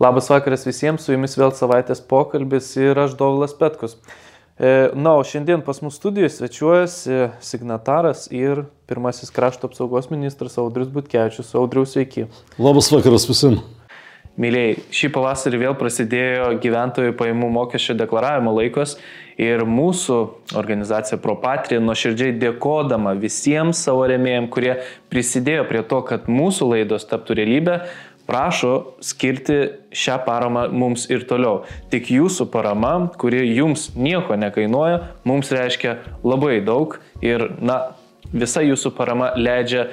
Labas vakaras visiems, su jumis vėl savaitės pokalbis ir aš Dovilas Petkus. E, na, o šiandien pas mus studijoje svečiuojasi signataras ir pirmasis krašto apsaugos ministras Audrius Butkevičius. Audrius, sveiki. Labas vakaras visiems. Mėlyjei, šį pavasarį vėl prasidėjo gyventojų pajamų mokesčio deklaravimo laikas ir mūsų organizacija Propatrija nuoširdžiai dėkodama visiems savo remėjim, kurie prisidėjo prie to, kad mūsų laidos taptų realybę, prašo skirti šią paramą mums ir toliau. Tik jūsų parama, kuri jums nieko nekainuoja, mums reiškia labai daug ir, na, visa jūsų parama leidžia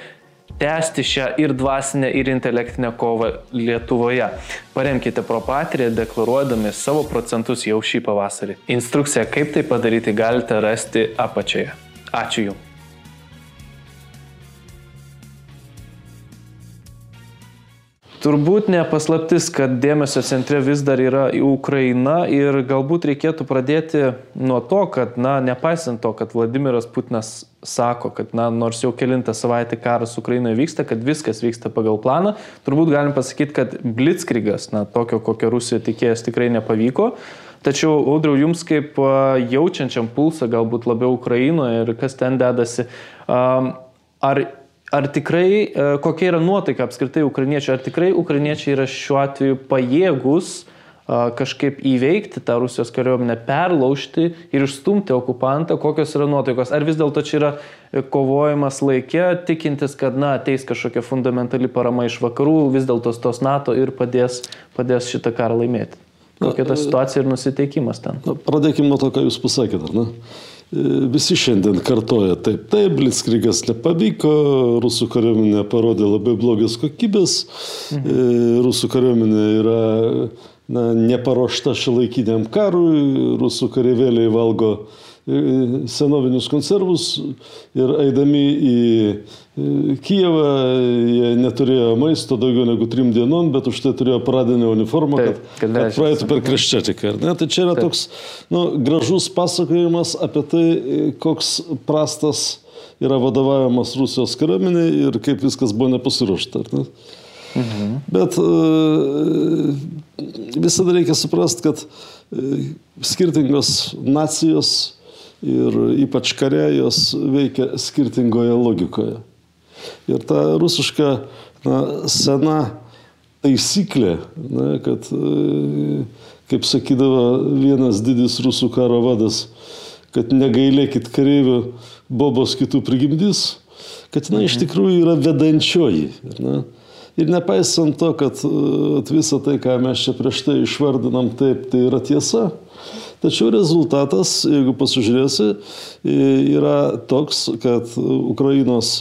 tęsti šią ir dvasinę, ir intelektinę kovą Lietuvoje. Paremkite propatriją, deklaruodami savo procentus jau šį pavasarį. Instrukciją, kaip tai padaryti, galite rasti apačioje. Ačiū Jums. Turbūt nepaslaptis, kad dėmesio centre vis dar yra Ukraina ir galbūt reikėtų pradėti nuo to, kad, na, nepaisant to, kad Vladimiras Putinas sako, kad, na, nors jau kilintą savaitę karas Ukrainoje vyksta, kad viskas vyksta pagal planą, turbūt galim pasakyti, kad blitzkrigas, na, tokio, kokio Rusija tikėjęs, tikrai nepavyko. Tačiau, Audriau, jums kaip jaučiančiam pulsą galbūt labiau Ukrainoje ir kas ten dedasi, ar ar tikrai, e, kokia yra nuotaika apskritai ukrainiečių, ar tikrai ukrainiečiai yra šiuo atveju pajėgus e, kažkaip įveikti tą Rusijos kariuomenę, perlaužti ir išstumti okupantą, kokios yra nuotaikos. Ar vis dėlto čia yra e, kovojimas laikė, tikintis, kad, na, ateis kažkokia fundamentali parama iš vakarų, vis dėlto tos NATO ir padės, padės šitą karą laimėti. Kokia ta situacija ir nusiteikimas ten? Na, pradėkime nuo to, ką jūs pasakėte, ar ne? Visi šiandien kartoja taip, taip, Blitzkrigas nepavyko, rusų kariuomenė parodė labai blogas kokybės, mhm. rusų kariuomenė yra na, neparuošta šilaikiniam karui, rusų kareivėliai valgo uh, senovinius konservus ir eidami į Kijevą jie neturėjo maisto daugiau negu trim dienom, bet už tai turėjo pradinę uniformą, kad, kad, kad praeitų per kreščiatiką. Tai čia yra Taip. toks nu, gražus pasakojimas apie tai, koks prastas yra vadovavimas Rusijos kariuomenė ir kaip viskas buvo nepasiruošta. Ne? Mhm. Bet visada reikia suprasti, kad skirtingos nacijos ir ypač kare jos veikia skirtingoje logikoje. Ir ta rusiška na, sena taisyklė, na, kad, e, kaip sakydavo vienas didis rusų karo vadas, kad negailėkit kareivių, bobos kitų prigimdys, kad jinai iš mhm. tikrųjų yra vedančioji. Na. Ir nepaisant to, kad e, visą tai, ką mes čia prieš tai išvardinam, taip, tai yra tiesa, Tačiau rezultatas, jeigu pasižiūrėsi, yra toks, kad Ukrainos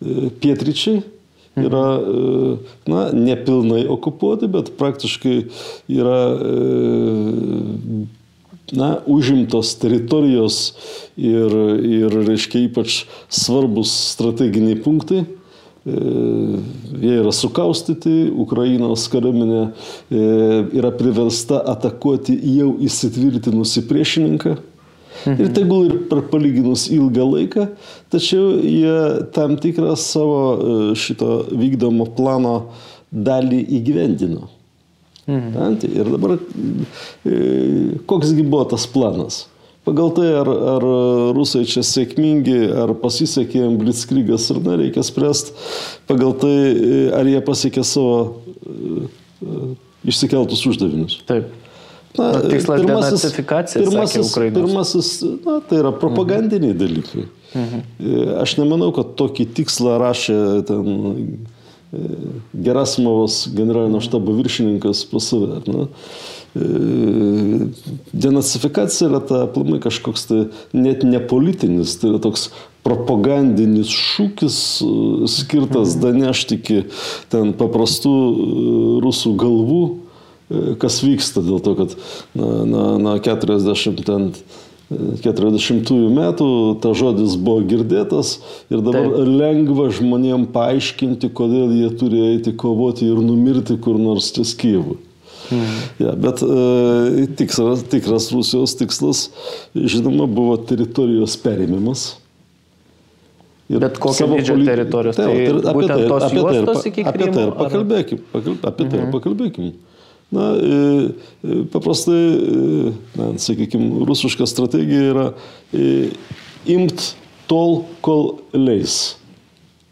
pietryčiai yra na, nepilnai okupuoti, bet praktiškai yra na, užimtos teritorijos ir, ir reiškia, ypač svarbus strateginiai punktai jie yra sukaustyti, Ukrainos kariuomenė yra priversta atakuoti jau įsitvirtinusi priešininką. Mhm. Ir tegul ir per palyginus ilgą laiką, tačiau jie tam tikrą savo šito vykdomo plano dalį įgyvendino. Mhm. Ir dabar koksgi buvo tas planas? Pagal tai, ar, ar rusai čia sėkmingi, ar pasisekė jiems blitzkrygas ar ne, reikia spręsti pagal tai, ar jie pasiekė savo uh, išsikeltus uždavinius. Taip. Na, na, tikslas pirmasis, pirmasis, pirmasis na, tai yra propagandiniai mhm. dalykai. Mhm. Aš nemanau, kad tokį tikslą rašė ten Gerasimovas generalinio štabo viršininkas pas save. Na. Denacifikacija yra ta aplamai kažkoks tai net nepolitinis, tai yra toks propagandinis šūkis skirtas mhm. danešti iki ten paprastų rusų galvų, kas vyksta dėl to, kad na, na, na 40 ten 40-ųjų metų ta žodis buvo girdėtas ir dabar Taip. lengva žmonėm paaiškinti, kodėl jie turi eiti kovoti ir numirti kur nors ties Kyivui. Mhm. Ja, bet e, tikras, tikras Rusijos tikslas, žinoma, buvo teritorijos perėmimas. Ir bet kokio dydžio politi... teritorijos? Tai, tai apie, tai, apie, tai, apie, tai, apie tai ir pakalbėkim. Apie tai ir mhm. pakalbėkim. Na, paprastai, na, sakykime, rusiška strategija yra imt tol, kol leis,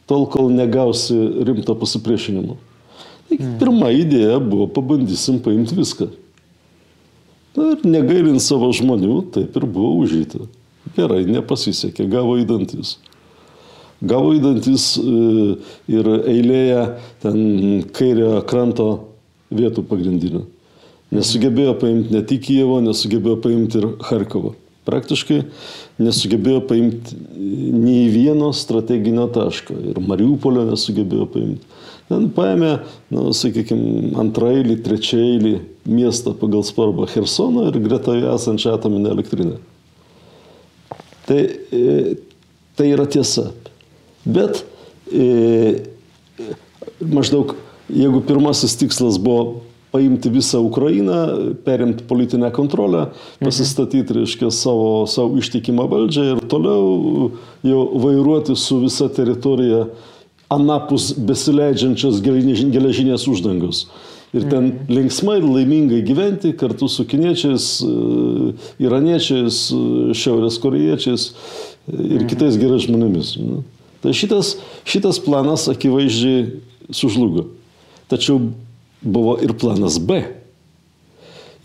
tol, kol negausi rimto pasipriešinimo. Pirma idėja buvo, pabandysim paimti viską. Na ir negailint savo žmonių, taip ir buvo užžyta. Gerai, nepasisekė, gavo į dantis. Gavo į dantis ir eilėje ten kairio kranto vietų pagrindinių. Nesugebėjo paimti ne tik Kievo, nesugebėjo paimti ir Harkovo. Praktiškai nesugebėjo paimti nei vieno strateginio taško. Ir Mariupolio nesugebėjo paimti. Ten paėmė, nu, sakykime, antrailį, trečiailį miestą pagal svarbą Hersoną ir greta esančią atominę elektrinę. Tai, e, tai yra tiesa. Bet e, maždaug, jeigu pirmasis tikslas buvo paimti visą Ukrainą, perimti politinę kontrolę, pasistatyti, reiškia, savo, savo ištikimą valdžią ir toliau jau vairuoti su visa teritorija anapus besileidžiančios geležinės uždangos. Ir ten linksmai ir laimingai gyventi kartu su kiniečiais, iraniečiais, šiaurės koriečiais ir kitais gerais žmonėmis. Tai šitas, šitas planas akivaizdžiai sužlugo. Tačiau buvo ir planas B.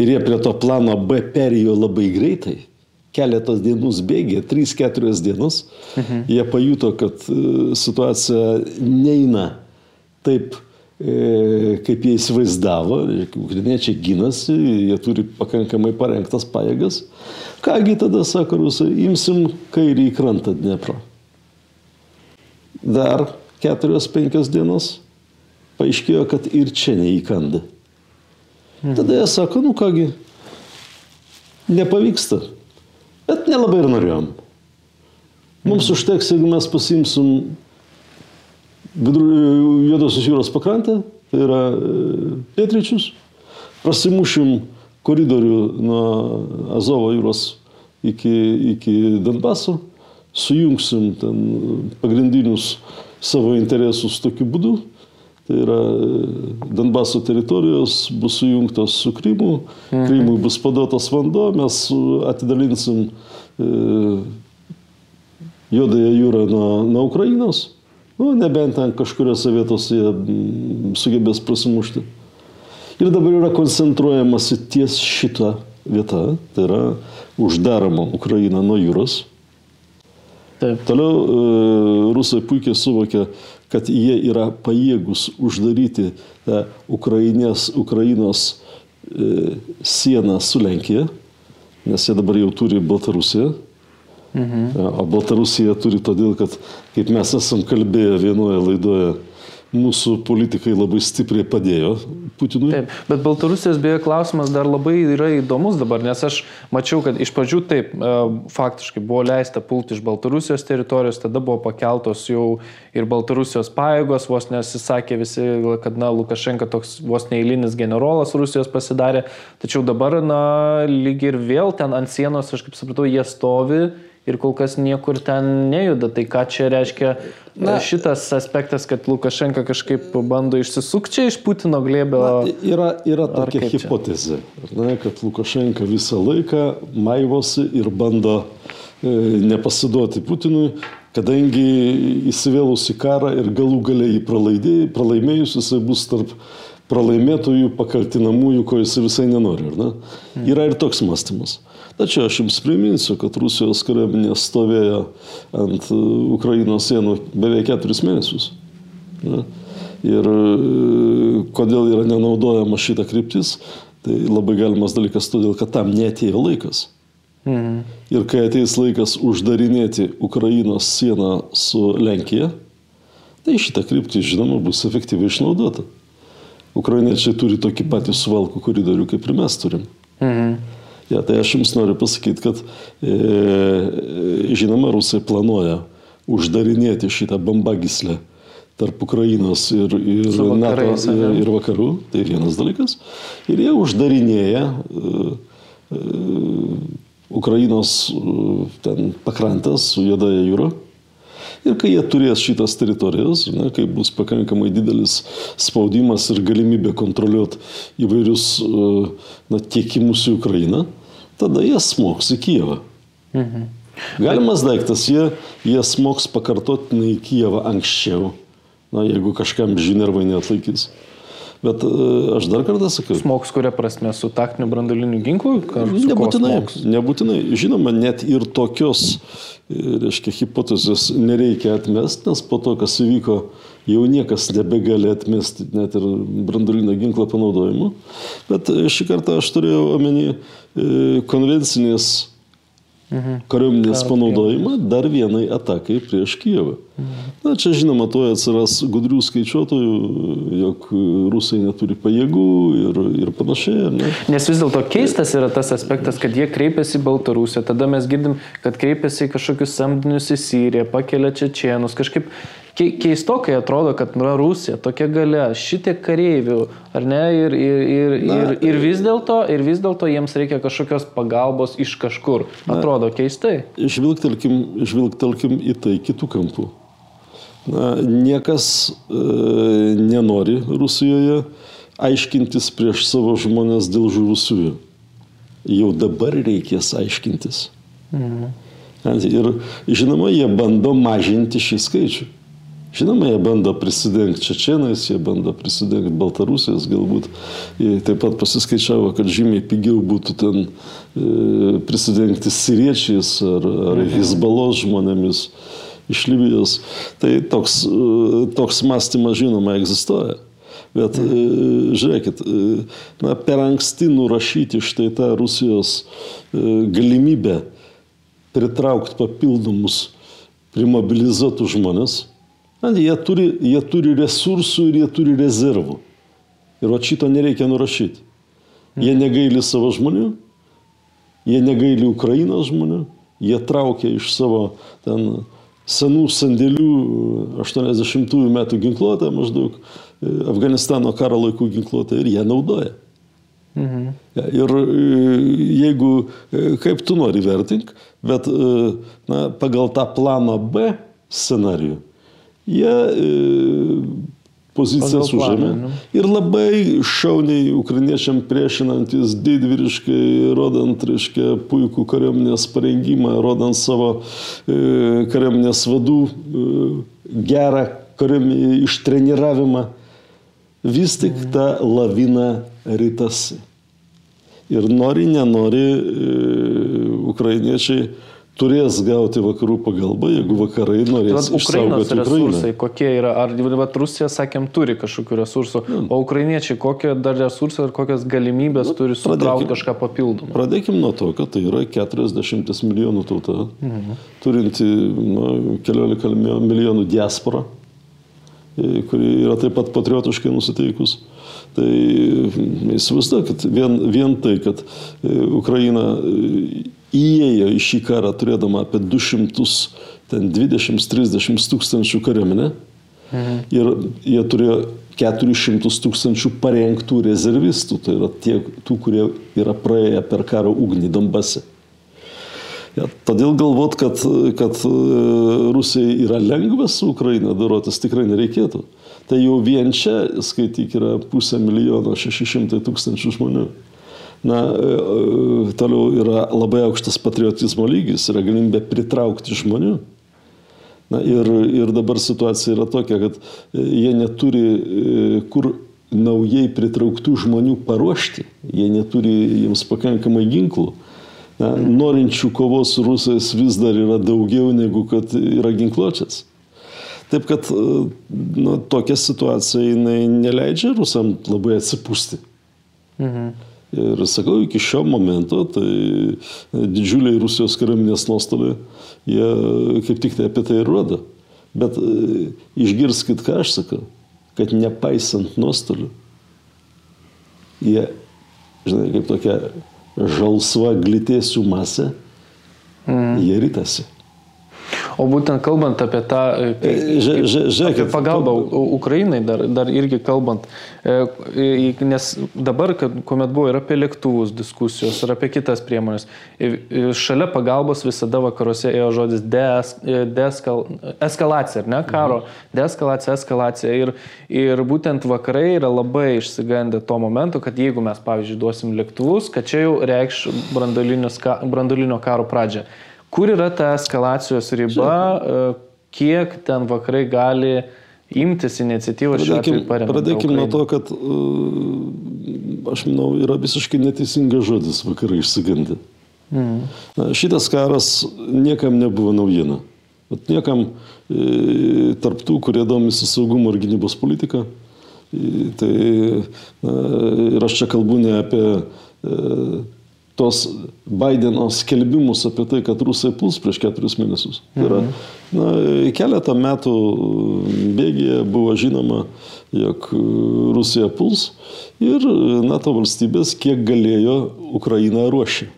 Ir jie prie to plano B perėjo labai greitai. Keletos dienų bėgė, 3-4 dienos. Mhm. Jie pajuto, kad situacija neina taip, kaip jie įsivaizdavo. Ukrainiečiai gynasi, jie turi pakankamai parengtas pajėgas. Kągi tada, sako rusai, imsim kairį krantą Dnepro. Dar 4-5 dienos paaiškėjo, kad ir čia neįkanda. Tada jie sako, nu kągi, nepavyksta. Bet nelabai ir norėjom. Mums užteks, jeigu mes pasimsim Juodosios jūros pakrantę, tai yra pietryčius, prasimušim koridorių nuo Azovo jūros iki, iki Donbaso, sujungsim ten pagrindinius savo interesus tokiu būdu Tai yra Donbaso teritorijos bus sujungtos su Krymu, mhm. Krymui bus paduotas vanduo, mes atidalinsim e, Juodąją jūrą nuo, nuo Ukrainos. Nu, nebent ten kažkuriuose vietose jie sugebės prasimušti. Ir dabar yra koncentruojamasi ties šitą vietą, tai yra uždaroma Ukraina nuo jūros. Taip. Toliau e, rusai puikiai suvokia, kad jie yra pajėgus uždaryti tą Ukrainės, Ukrainos e, sieną su Lenkija, nes jie dabar jau turi Baltarusiją. Mhm. O Baltarusija turi todėl, kad, kaip mes esam kalbėję vienoje laidoje, mūsų politikai labai stipriai padėjo Putinui. Taip, bet Baltarusijos beje klausimas dar labai yra įdomus dabar, nes aš mačiau, kad iš pradžių taip, e, faktiškai buvo leista pulti iš Baltarusijos teritorijos, tada buvo pakeltos jau ir Baltarusijos pajėgos, vos nesisakė visi, kad, na, Lukašenka toks vos neįlinis generolas Rusijos pasidarė, tačiau dabar, na, lyg ir vėl ten ant sienos, aš kaip supratau, jie stovi ir kol kas niekur ten nejuda. Tai ką čia reiškia Na, šitas aspektas, kad Lukašenka kažkaip bando išsisukti iš Putino glėbio? Na, yra, yra tokia hipotezė, ne, kad Lukašenka visą laiką maivosi ir bando e, nepasiduoti Putinui, kadangi įsivėlus į karą ir galų galiai pralaimėjus jisai bus tarp pralaimėtojų, pakaltinamųjų, ko jis visai nenori. Ne? Mm. Yra ir toks mąstymas. Tačiau aš jums priminsiu, kad Rusijos kariuomenė stovėjo ant e, Ukrainos sienų beveik keturis mėnesius. Ne? Ir e, kodėl yra nenaudojama šita kryptis, tai labai galimas dalykas todėl, kad tam netėjo laikas. Mhm. Ir kai ateis laikas uždarinėti Ukrainos sieną su Lenkija, tai šita kryptis, žinoma, bus efektyviai išnaudota. Ukrainiečiai turi tokį patį suvalkų koridorių, kaip ir mes turim. Mhm. Ja, tai aš jums noriu pasakyti, kad e, žinoma, rusai planuoja uždarinėti šitą bambagislę tarp Ukrainos ir, ir NATO ir, ir vakarų. Tai vienas dalykas. Ir jie uždarinėja e, e, Ukrainos e, ten pakrantas su Juodaja jūra. Ir kai jie turės šitas teritorijas, ne, kai bus pakankamai didelis spaudimas ir galimybė kontroliuoti įvairius na, tiekimus į Ukrainą, tada jie smoks į Kijevą. Mhm. Galimas daiktas, jie, jie smoks pakartotinai į Kijevą anksčiau, na, jeigu kažkam žinarvai neatlaikys. Bet e, aš dar kartą sakau. Smoks kuria prasme su taktiniu brandoliniu ginklu? Nebūtinai. Nebūtinai. Žinoma, net ir tokios, e, reiškia, hipotezės nereikia atmesti, nes po to, kas įvyko, jau niekas nebegali atmesti net ir brandolinio ginklo panaudojimo. Bet e, šį kartą aš turėjau omeny konvencinės Mhm. kariuomenės panaudojimą dar vienai atakai prieš Kijevą. Mhm. Na, čia žinoma, to atsiras gudrių skaičiuotojų, jog rusai neturi pajėgų ir, ir panašiai. Ne? Nes vis dėlto keistas yra tas aspektas, kad jie kreipiasi į Baltarusiją, tada mes girdim, kad kreipiasi į kažkokius samdinius į Siriją, pakelia čečienus, kažkaip keistokai atrodo, kad yra Rusija, tokia gale, šitiek kareivių, ar ne, ir, ir, ir, Na, ir, ir vis dėlto, ir vis dėlto jiems reikia kažkokios pagalbos iš kažkur. Atrodo na, keistai. Žvilgtelkim, žvilgtelkim į tai kitų kampų. Na, niekas e, nenori Rusijoje aiškintis prieš savo žmonės dėl žuvusiųjų. Jau dabar reikės aiškintis. Mhm. Ir žinoma, jie bando mažinti šį skaičių. Žinoma, jie bando prisidengti čečienais, jie bando prisidengti Baltarusijos, galbūt jie taip pat pasiskaičiavo, kad žymiai pigiau būtų ten e, prisidengti siriečiais ar, ar mhm. Hezbalos žmonėmis iš Libijos. Tai toks, e, toks mąstymas žinoma egzistuoja. Bet e, žiūrėkit, e, na, per anksti nurašyti štai tą Rusijos galimybę pritraukti papildomus primobilizuotus žmonės Jie turi, jie turi resursų ir jie turi rezervų. Ir o šito nereikia nurašyti. Jie negaili savo žmonių, jie negaili Ukrainos žmonių, jie traukia iš savo ten senų sandėlių 80-ųjų metų ginkluotę, maždaug Afganistano karo laikų ginkluotę ir jie naudoja. Mhm. Ir jeigu, kaip tu nori vertink, bet na, pagal tą planą B scenarijų, jie e, pozicijas užėmė. Ir labai šauniai ukrainiečiam priešinantis didvyriškai, rodant, reiškia, puikų kariuomenės parengimą, rodant savo e, kariuomenės vadų e, gerą kariuomenį ištreniravimą, vis tik mhm. ta lavina rytasi. Ir nori, nenori, e, ukrainiečiai turės gauti vakarų pagalbą, jeigu vakarai norės tai išsaugoti resursai, Ukrainą. Kokie yra, ar vat, Rusija, sakėm, turi kažkokių resursų, ja. o ukrainiečiai kokie dar resursai ir kokias galimybės Na, turi sutraukti kažką papildomą? Pradėkim nuo to, kad tai yra 40 milijonų tauta, mhm. turinti nu, keliolika milijonų diasporą, e, kuri yra taip pat patriotiškai nusiteikus. Tai įsivaizduokit, vien, vien tai, kad e, Ukraina įėjo į šį karą turėdama apie 220-30 tūkstančių kariuomenę mhm. ir jie turėjo 400 tūkstančių parengtų rezervistų, tai yra tie, tų, kurie yra praėję per karo ugnį Donbase. Ja, todėl galvot, kad, kad e, Rusijai yra lengva su Ukraina darotis tikrai nereikėtų. Tai jau vien čia, skaityk, yra pusę milijono, 600 tūkstančių žmonių. Na, e, e, toliau yra labai aukštas patriotizmo lygis, yra galimybė pritraukti žmonių. Na, ir, ir dabar situacija yra tokia, kad e, jie neturi kur naujai pritrauktų žmonių paruošti, jie neturi jiems pakankamai ginklų. Na, norinčių kovos su rusais vis dar yra daugiau negu kad yra ginkluočias. Taip kad nu, tokia situacija neleidžia rusam labai atsipūsti. Mhm. Ir sakau, iki šio momento tai didžiuliai Rusijos kariuomenės nuostoliai, jie kaip tik tai apie tai ir rodo. Bet e, išgirskit, ką aš sakau, kad nepaisant nuostolių, jie, žinai, kaip tokia žalsva glitėsių masė, mm. jie rytasi. O būtent kalbant apie tą e, E, apie pagalbą Ukrainai, dar, dar irgi kalbant, e, nes dabar, kad, kuomet buvo ir apie lėktuvus diskusijos, ir apie kitas priemonės, šalia pagalbos visada vakaruose ėjo žodis dees, deeskal, eskalacija, ar ne, karo, deeskalacija, eskalacija. Ir, ir būtent vakarai yra labai išsigandę to momento, kad jeigu mes, pavyzdžiui, duosim lėktuvus, kad čia jau reikš branduolinio karo pradžią. Kur yra ta eskalacijos riba, e, kiek ten vakarai gali imtis iniciatyvos šiuo atveju paremti? pradėkim nuo to, kad uh, aš manau, yra visiškai neteisingas žodis vakarai išsigandi. Mm. Šitas karas niekam nebuvo naujiena. Vat niekam e, tarptų, kurie domisi saugumo ir gynybos politika, e, tai ir aš čia kalbu ne apie e, tos Bideno skelbimus apie tai, kad rusai puls prieš keturis mėnesius. Tai yra, na, keletą metų bėgėje buvo žinoma, jog Rusija puls ir NATO valstybės kiek galėjo Ukrainą ruošė.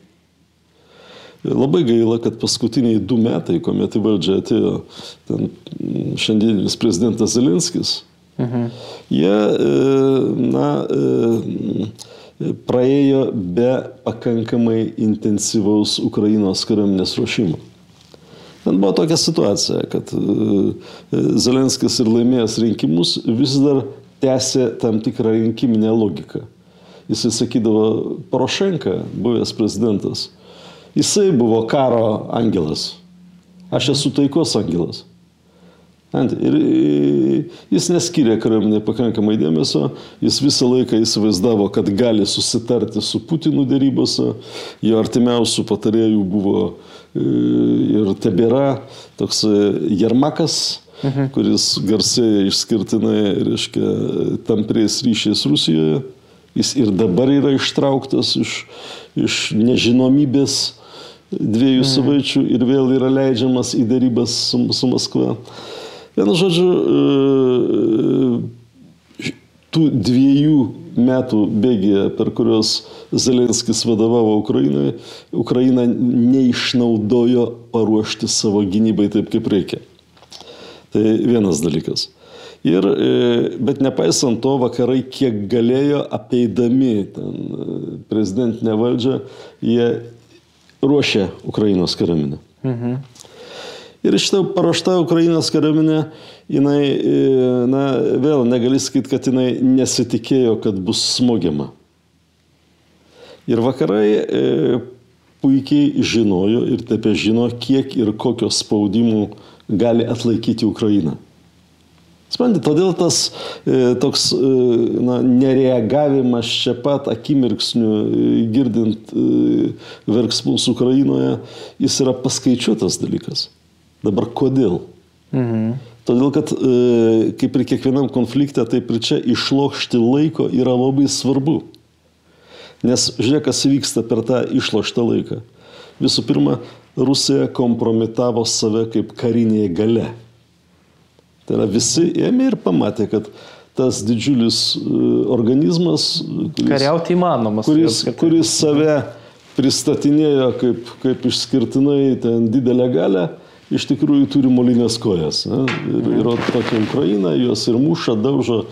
Labai gaila, kad paskutiniai du metai, kuomet į valdžią atėjo ten, šiandieninis prezidentas Zelenskis, mhm. jie na, praėjo be pakankamai intensyvaus Ukrainos kariuomenės ruošimo. Ten buvo tokia situacija, kad Zelenskis ir laimėjęs rinkimus vis dar tęsė tam tikrą rinkiminę logiką. Jisai sakydavo, Porošenka, buvęs prezidentas, jisai buvo karo angelas. Aš esu taikos angelas. Ir jis neskyrė kariuomenė pakankamai dėmesio, jis visą laiką įsivaizdavo, kad gali susitarti su Putinu dėrybose, jo artimiausių patarėjų buvo ir tebėra toks Jermakas, mhm. kuris garsėja išskirtinai, reiškia, tampriais ryšiais Rusijoje. Jis ir dabar yra ištrauktas iš, iš nežinomybės dviejų mhm. savaičių ir vėl yra leidžiamas į dėrybas su, su Maskva. Vienu žodžiu, tų dviejų metų bėgėje, per kuriuos Zelenskis vadovavo Ukrainai, Ukraina neišnaudojo paruošti savo gynybai taip, kaip reikia. Tai vienas dalykas. Ir, bet nepaisant to, vakarai kiek galėjo, apeidami ten, prezidentinę valdžią, jie ruošė Ukrainos kariuomenę. Mhm. Ir šitą paruošta Ukrainos kariuomenė, jinai, na, vėl negali sakyti, kad jinai nesitikėjo, kad bus smogiama. Ir vakarai e, puikiai žinojo ir taip žino, kiek ir kokio spaudimų gali atlaikyti Ukraina. Sprendiu, todėl tas e, toks e, na, nereagavimas čia pat akimirksniu, e, girdint e, verksmus Ukrainoje, jis yra paskaičiuotas dalykas. Dabar kodėl? Mhm. Todėl, kad e, kaip ir kiekvienam konflikte, taip ir čia išlošti laiko yra labai svarbu. Nes žiūrėk, kas vyksta per tą išloštą laiką. Visų pirma, Rusija kompromitavo save kaip karinėje gale. Tai yra visi ėmė ir pamatė, kad tas didžiulis organizmas, kuris, kariauti įmanomas, kuris, kuris save pristatinėjo kaip, kaip išskirtinai ten didelę galę, iš tikrųjų turi molinės kojas. Ne? Ir, ir tokia Ukraina, juos ir muša, daužo,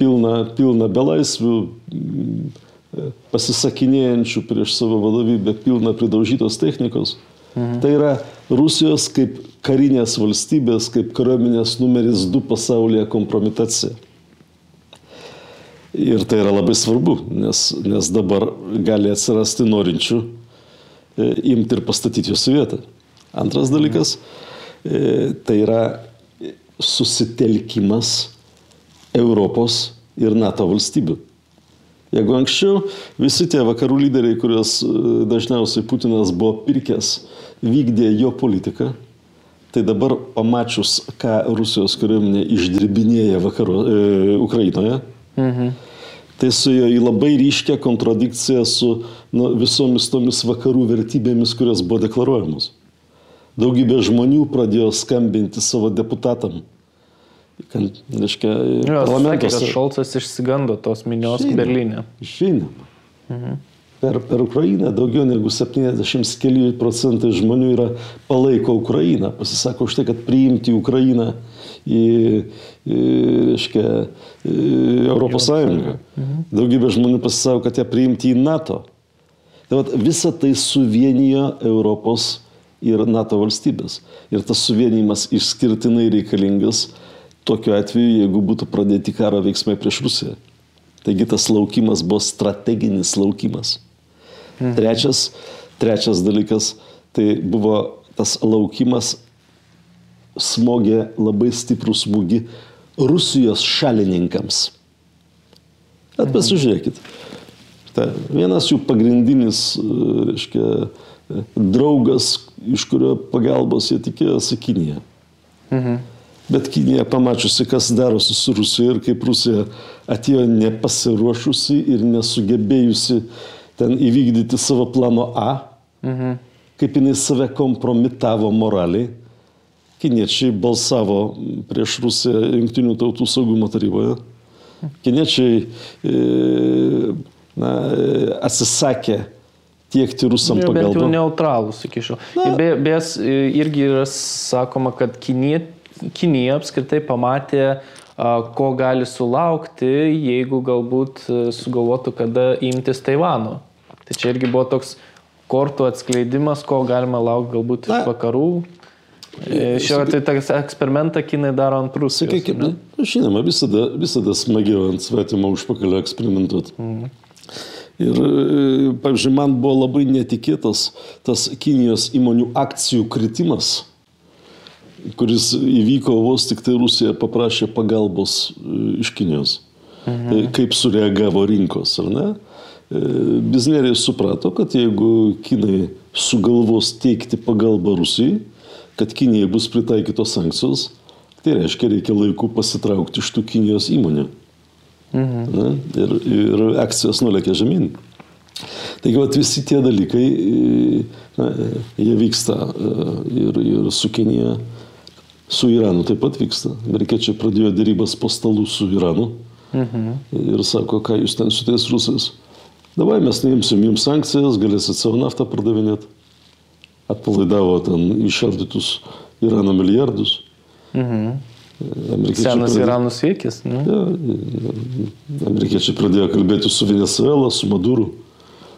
pilna, pilna belaisvių, pasisakinėjančių prieš savo vadovybę, pilna pridaužytos technikos. Mhm. Tai yra Rusijos kaip karinės valstybės, kaip kariuomenės numeris du pasaulyje kompromitacija. Ir tai yra labai svarbu, nes, nes dabar gali atsirasti norinčių e, imti ir pastatyti jos vietą. Antras dalykas, e, tai yra susitelkimas Europos ir NATO valstybių. Jeigu anksčiau visi tie vakarų lyderiai, kuriuos dažniausiai Putinas buvo pirkęs, vykdė jo politiką, tai dabar pamačius, ką Rusijos kariuomenė išdirbinėja vakaro, e, Ukrainoje, mhm. tai su jo į labai ryškę kontradikciją su nu, visomis tomis vakarų vertybėmis, kurios buvo deklaruojamos. Daugybė žmonių pradėjo skambinti savo deputatam. Kad, reiškia, parlamentas. Šolcas išsigando tos minios Žinoma, Berlyne. Žinoma. Mhm. per, per Ukrainą daugiau negu 70 keli procentai žmonių yra palaiko Ukrainą, pasisako už tai, kad priimti Ukrainą į, į reiškia, į Europos Sąjungą. Mhm. Daugybė žmonių pasisako, kad ją priimti į NATO. Tai vat, visa tai suvienijo Europos ir NATO valstybės. Ir tas suvienijimas išskirtinai reikalingas tokiu atveju, jeigu būtų pradėti karo veiksmai prieš Rusiją. Taigi tas laukimas buvo strateginis laukimas. Mhm. Trečias, trečias dalykas, tai buvo tas laukimas smogė labai stiprų smūgį Rusijos šalininkams. Bet mhm. pasižiūrėkit. Ta, vienas jų pagrindinis, reiškia, draugas, iš kurio pagalbos jie tikėjosi Kinija. Mhm. Bet Kinija pamačiusi, kas darosi su Rusija ir kaip Rusija atėjo nepasiruošusi ir nesugebėjusi ten įvykdyti savo plano A, mhm. kaip jinai save kompromitavo moraliai. Kiniečiai balsavo prieš Rusiją Junktinių tautų saugumo taryboje. Kiniečiai e, na, atsisakė tiekti rusam pagalbą. Bent jau neutralus, sakyčiau. Be, bes irgi yra sakoma, kad Kinė, Kinija apskritai pamatė, ko gali sulaukti, jeigu galbūt sugalvotų, kada imtis Taivano. Tai čia irgi buvo toks kortų atskleidimas, ko galima laukti galbūt iš vakarų. E, šiuo atveju tą eksperimentą kinai daro ant Rusijos. Sakykime, žinoma, visada, visada smagiau ant svetimo užpakalio eksperimentuoti. Mhm. Ir, e, pavyzdžiui, man buvo labai netikėtas tas Kinijos įmonių akcijų kritimas, kuris įvyko vos tik tai Rusija paprašė pagalbos e, iš Kinijos. Mhm. Tai kaip sureagavo rinkos, ar ne? E, Bizneriai suprato, kad jeigu Kinai sugalvos teikti pagalbą Rusijai, kad Kinijai bus pritaikytos sankcijos, tai reiškia, reikia laiku pasitraukti iš tų Kinijos įmonių. Mhm. Na, ir, ir akcijos nulėkė žemyn. Taigi, vat, visi tie dalykai, na, jie vyksta e, ir, ir su Kinija, su Iranu taip pat vyksta. Amerikiečiai pradėjo dėrybas po stalų su Iranu mhm. ir sako, ką jūs ten su tais rusais. Davai mes neimsim jums sankcijas, galėsit savo naftą pardavinėti. Atpalaidavo ten išardytus Irano milijardus. Mhm. Senas pradėjo, Irano siekis. Ne? Ja, amerikiečiai pradėjo kalbėti su Venezuela, su Maduru.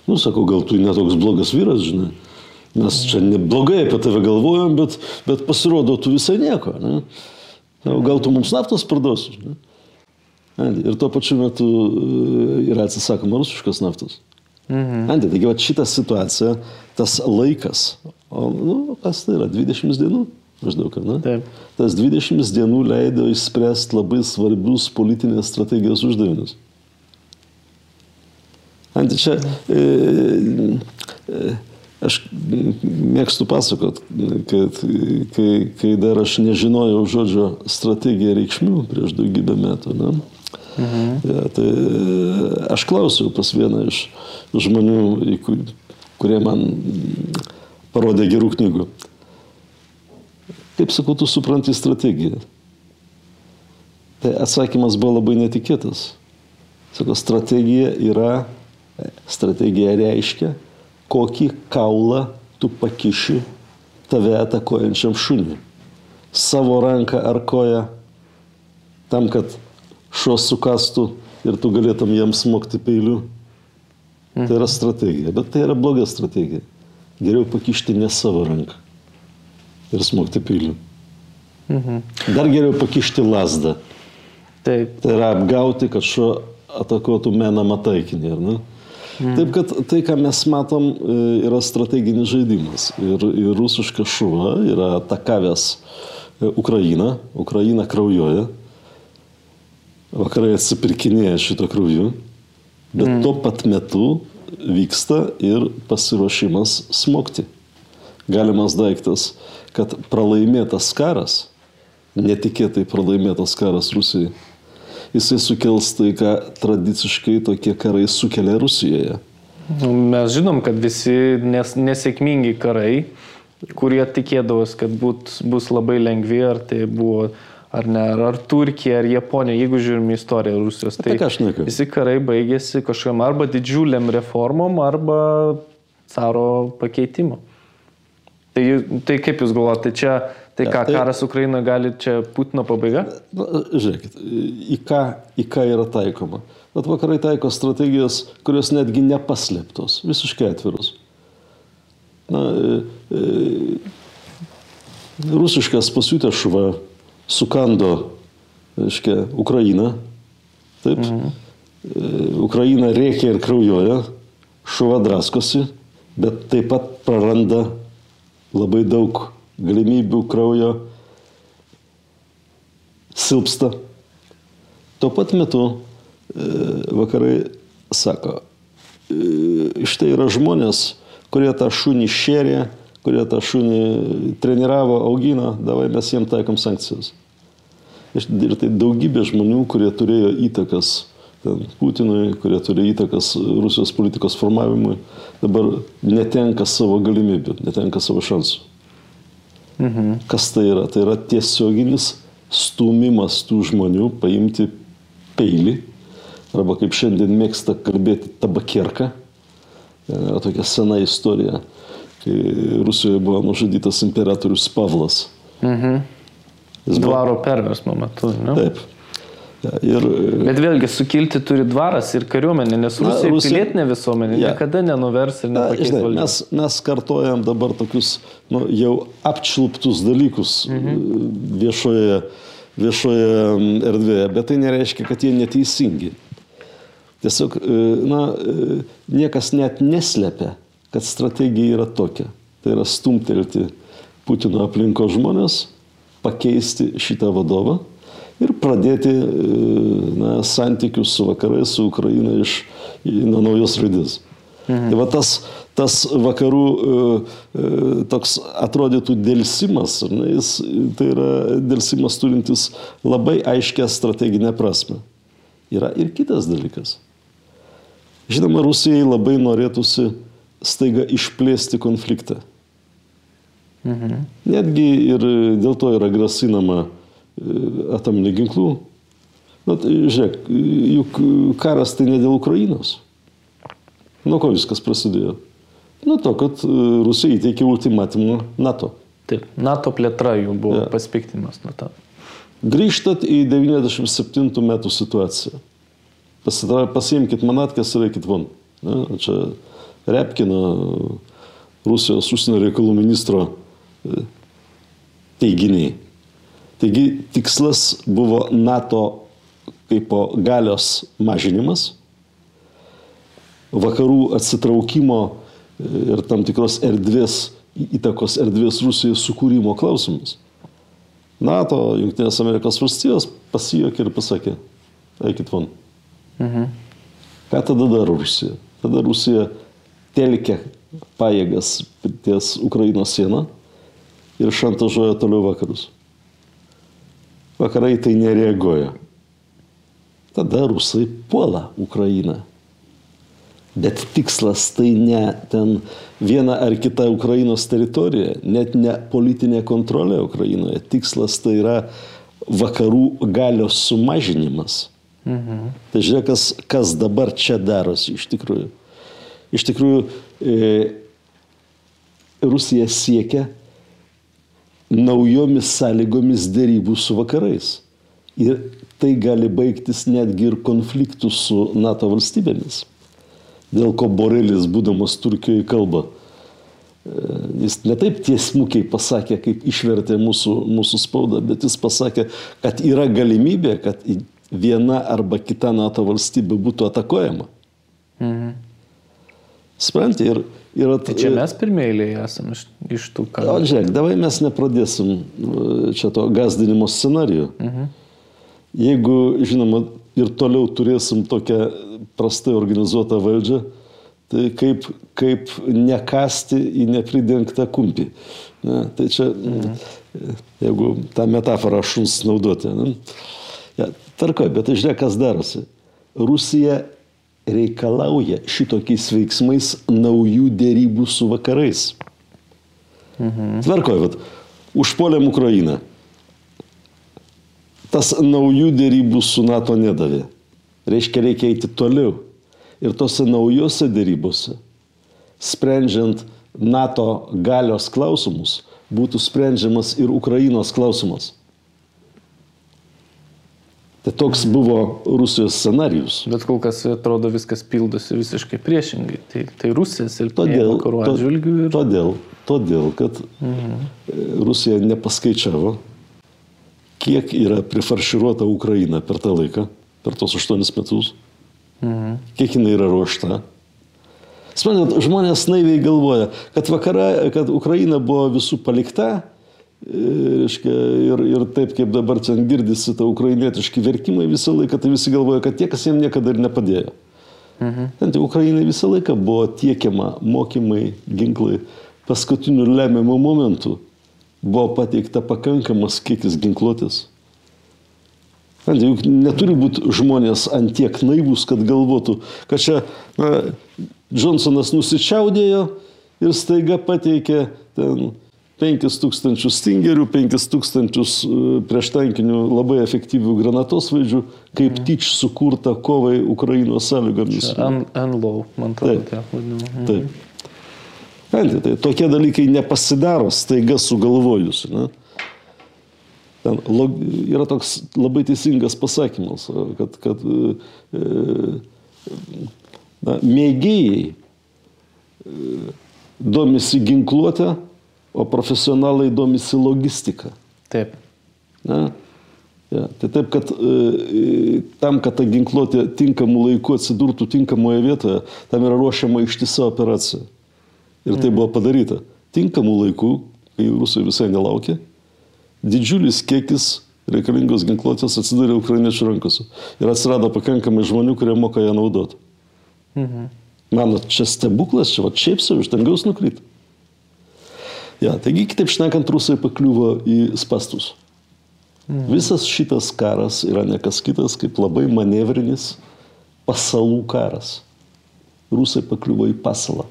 Nu, sakau, gal tu netoks blogas vyras, žinai. Mes čia neblogai apie tave galvojam, bet, bet pasirodo, tu visai nieko. Ne? Gal tu mums naftos parduosi. Žinai? Ir tuo pačiu metu e, yra atsisakoma rusiškos naftos. Mhm. Andi, taigi va šitą situaciją, tas laikas, o nu, kas tai yra, 20 dienų? Maždaug, ne? Taip. Tas 20 dienų leido išspręsti labai svarbius politinės strategijos uždavinius. Antai čia, e, e, aš mėgstu pasakot, kad kai, kai dar aš nežinojau žodžio strategija reikšmių prieš daugybę metų, ne? Mhm. Ja, tai aš klausiau pas vieną iš žmonių, kurie man parodė gerų knygų. Kaip sakau, tu supranti strategiją? Tai atsakymas buvo labai netikėtas. Sako, strategija yra, strategija reiškia, kokį kaulą tu pakiši tave atakuojančiam šuniui. Savo ranką ar koją tam, kad šuos sukastų ir tu galėtum jam smogti peiliu. Tai yra strategija, bet tai yra bloga strategija. Geriau pakišti ne savo ranką ir smogti peiliu. Mhm. Dar geriau pakišti lasdą. Taip. Tai yra apgauti, kad šuo atakuotų menamą taikinį. Mhm. Taip, kad tai, ką mes matom, e, yra strateginis žaidimas. Ir, ir rusiškas šuva yra atakavęs e, Ukrainą, Ukraina kraujuoja, vakarai atsipirkinėja šito krauju, bet mm. tuo pat metu vyksta ir pasiruošimas smogti. Galimas daiktas kad pralaimėtas karas, netikėtai pralaimėtas karas Rusijai, jisai sukels tai, ką tradiciškai tokie karai sukelia Rusijoje. Nu, mes žinom, kad visi nes, nesėkmingi karai, kurie tikėdavosi, kad būt, bus labai lengvi, ar tai buvo Ar ne, ar, Turkija, ar Japonija, jeigu žiūrim istoriją Rusijos, tai visi karai baigėsi kažkam arba didžiuliam reformom, arba caro pakeitimu. Tai, tai kaip jūs galvojate, tai čia, tai ką, tai- karas Ukrainoje gali čia Putino pabaiga? Na, žiūrėkit, į ką, į ką yra taikoma. Bet vakarai taiko strategijas, kurios netgi nepaslėptos, visiškai atviros. Na, e, e, rusiškas pasiutęs šuva sukando, reiškia, Ukrainą. Taip. Mhm. Ukraina rėkia ir kraujuoja, šuva draskosi, bet taip pat praranda labai daug galimybių kraujo, silpsta. Tuo pat metu e, vakarai sako, e, štai yra žmonės, kurie tą šunį šėrė, kurie tą šunį treniravo, augino, davai mes jiems taikom sankcijas. Ir tai daugybė žmonių, kurie turėjo įtakas ten, Putinui, kurie turi įtakas Rusijos politikos formavimui, dabar netenka savo galimybių, netenka savo šansų. Mhm. Kas tai yra? Tai yra tiesioginis stumimas tų žmonių paimti peilį, arba kaip šiandien mėgsta kalbėti tabakierką. Ten Yra tokia sena istorija, kai Rusijoje buvo nužudytas imperatorius Pavlas. Mhm. Dvaro perversmo metu, ne? Taip. Ir Bet vėlgi sukilti turi dvaras ir kariuomenė, nes Na, Rusija Rusija- pilietinė visuomenė Ja. niekada nenuvers ir nepakeis valdžios. mes, mes kartojam dabar tokius nu, jau apčilptus dalykus mhm. viešoje, viešoje mm, erdvėje, bet tai nereiškia, kad jie neteisingi. Tiesiog, e, na, e, niekas net neslepia, kad strategija yra tokia. Tai yra stumtelti Putino aplinko žmonės, pakeisti šitą vadovą ir pradėti e, na, santykius su vakarais, su Ukraina iš nuo naujos raidės. Mhm. Tai va tas, tas vakarų e, e, toks atrodytų dėlsimas, ne, jis, tai yra dėlsimas turintis labai aiškę strateginę prasme. Yra ir kitas dalykas. Žinoma, Rusijai labai norėtųsi staiga išplėsti konfliktą. Mhm. Netgi ir dėl to yra grasinama e, atominių ginklų. Na, tai, žiūrėk, juk karas tai ne dėl Ukrainos. Nuo ko viskas prasidėjo? Nuo to, kad e, Rusija įteikė ultimatumą NATO. Taip, NATO plėtra jų buvo Ja. ja. paspiktimas nuo to. Grįžtat į 97 metų situaciją. Pasitra- Pasiimkit manatkės ir eikit von. Ne? Čia Repkino, Rusijos užsienio reikalų ministro e, teiginiai. Taigi tikslas buvo NATO kaip po galios mažinimas, vakarų atsitraukimo e, ir tam tikros erdvės, įtakos erdvės Rusijai sukūrimo klausimas. NATO, Junktinės Amerikos valstijos pasijokė ir pasakė, eikit von. Mhm. Ką tada daro Rusija? Tada Rusija telkia pajėgas ties Ukrainos sieną ir šantažuoja toliau vakarus. Vakarai tai nereaguoja. Tada rusai puola Ukrainą. Bet tikslas tai ne ten viena ar kita Ukrainos teritorija, net ne politinė kontrolė Ukrainoje. Tikslas tai yra vakarų galios sumažinimas. Mhm. Tai žiūrėk, kas, kas dabar čia darosi iš tikrųjų. Iš tikrųjų, e, Rusija siekia naujomis sąlygomis dėrybų su vakarais. Ir tai gali baigtis netgi ir konfliktų su NATO valstybėmis. Dėl ko Borelis, būdamas Turkijoje, kalba. E, Jis ne taip tiesmukiai pasakė, kaip išvertė mūsų, mūsų spaudą, bet jis pasakė, kad yra galimybė, kad viena arba kita NATO valstybė būtų atakuojama. Mhm. Suprantate, ir, ir at, Tai čia mes pirmieji esame iš, iš tų O karų. žiūrėk, davai mes nepradėsim e, čia to gazdinimo scenarijų. Mhm. Jeigu, žinoma, ir toliau turėsim tokią prastai organizuotą valdžią, tai kaip, kaip nekasti į nepridengtą kumpį. Ne, tai čia, mhm. jeigu tą metaforą šuns naudoti. Ne? Ja, tarko, bet tai žiūrėk, kas darosi. Rusija reikalauja šitokiais veiksmais naujų dėrybų su vakarais. Mhm. Tvarkoj, vat, užpuolėm Ukrainą. tas naujų dėrybų su NATO nedavė. Reiškia, reikia eiti toliau. Ir tose naujose dėrybose, sprendžiant NATO galios klausimus, būtų sprendžiamas ir Ukrainos klausimas. Tai toks buvo Rusijos scenarius. Bet kol kas atrodo viskas pildosi visiškai priešingai. Tai, tai Rusija silpnėja Todėl, vakarų to, atžvilgių ir... todėl, todėl, kad mhm. Rusija nepaskaičiavo, kiek yra prifarširuota Ukraina per tą laiką, per tos aštuonis metus, mhm. kiek jinai yra ruošta. Suprantat, žmonės naiviai galvoja, kad, vakara, kad Ukraina buvo visų palikta Reiškia, ir, ir taip kaip dabar čia girdisi ta ukrainietiški vertimai visą laiką, tai visi galvoja, kad tie, kas jiems niekada ir nepadėjo. Mhm. Ten tai Ukrainai visą laiką buvo tiekiama mokymai, ginklai. Paskutiniu lemiamu momentu buvo pateikta pakankamas kiekis ginkluotės. Tai juk neturi būti žmonės antiek naivus, kad galvotų, kad čia na, Johnsonas nusičiaudėjo ir staiga pateikė ten 5000 stingerių, 5000 e, prieštankinių labai efektyvių granatosvaidžių, kaip mhm. tyč sukurta kovai Ukrainos sąlygomis. NLO, man atrodo, taip. Mhm. Taip. Andi, tai tokie dalykai nepasidaro staiga sugalvojus. Ne? Ten log, yra toks labai teisingas pasakymas, kad, kad e, e na, mėgėjai e, domisi ginkluotę, o profesionalai domisi logistika. Taip. Na, ja, tai taip, kad e, tam, kad ta ginkluotė tinkamų laikų atsidurtų tinkamoje vietoje, tam yra ruošiama ištisa operacija. Ir tai mhm. buvo padaryta. Tinkamų laikų, kai rusai visai nelaukė, didžiulis kiekis reikalingos ginkluotės atsidūrė ukrainiečių rankose. Ir atsirado pakankamai žmonių, kurie moka ją naudoti. Mhm. Manot, čia stebuklas, čia va šiaip savo iš dangaus nukryta. Ja, taigi, kitaip šnekant, rusai pakliuvo į spastus. Mhm. Visas šitas karas yra nekas kitas kaip labai manevrinis pasalų karas. Rusai pakliuvo į pasalą.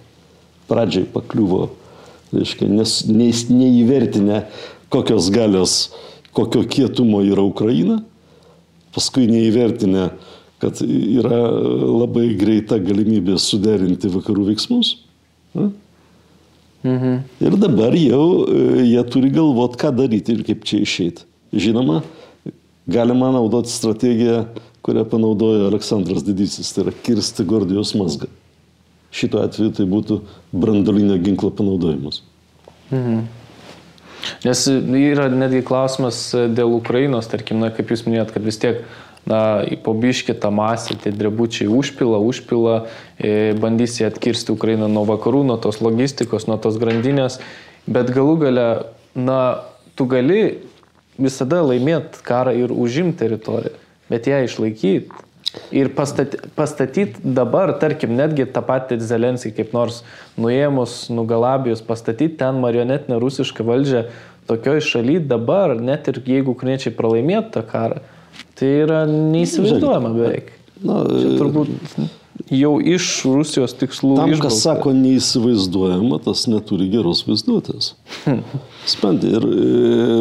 Pradžiai pakliuvo, reiškia, nes, nes neįvertinę, kokios galios, kokio kietumo yra Ukraina, paskui neįvertinę, kad yra labai greita galimybė suderinti vakarų veiksmus. Na? Mhm. Ir dabar jau e, jie turi galvoti, ką daryti ir kaip čia išeiti. Žinoma, galima naudoti strategiją, kurią panaudojo Aleksandras Didysis, tai yra kirsti Gordijos mazgą. Šituo atveju tai būtų brandolinio ginklo panaudojimas. Mhm. Nes yra netgi klausimas dėl Ukrainos, tarkim, na, kaip jūs minėjot, kad vis tiek na, po biškį tą masę, tie drebučiai užpila, užpila, e, bandys jį atkirsti Ukrainą nuo vakarų, nuo tos logistikos, nuo tos grandinės, bet galų gale, na, tu gali visada laimėti karą ir užimti teritoriją, bet ją išlaikyti. Ir pastatyti pastatyt dabar, tarkim, netgi tą patį Zelenskį kaip nors nuėmus, nugalabijus, pastatyti ten marionetinę rusišką valdžią tokioj šaly dabar, net ir jeigu ukrainiečiai pralaimėtų tą karą, Tai yra neįsivaizduojama beveik. Na, Čia turbūt jau iš Rusijos tikslų. Tam, išbalta. kas sako neįsivaizduojama, tas neturi geros vaizduotės. Spandi, ir e,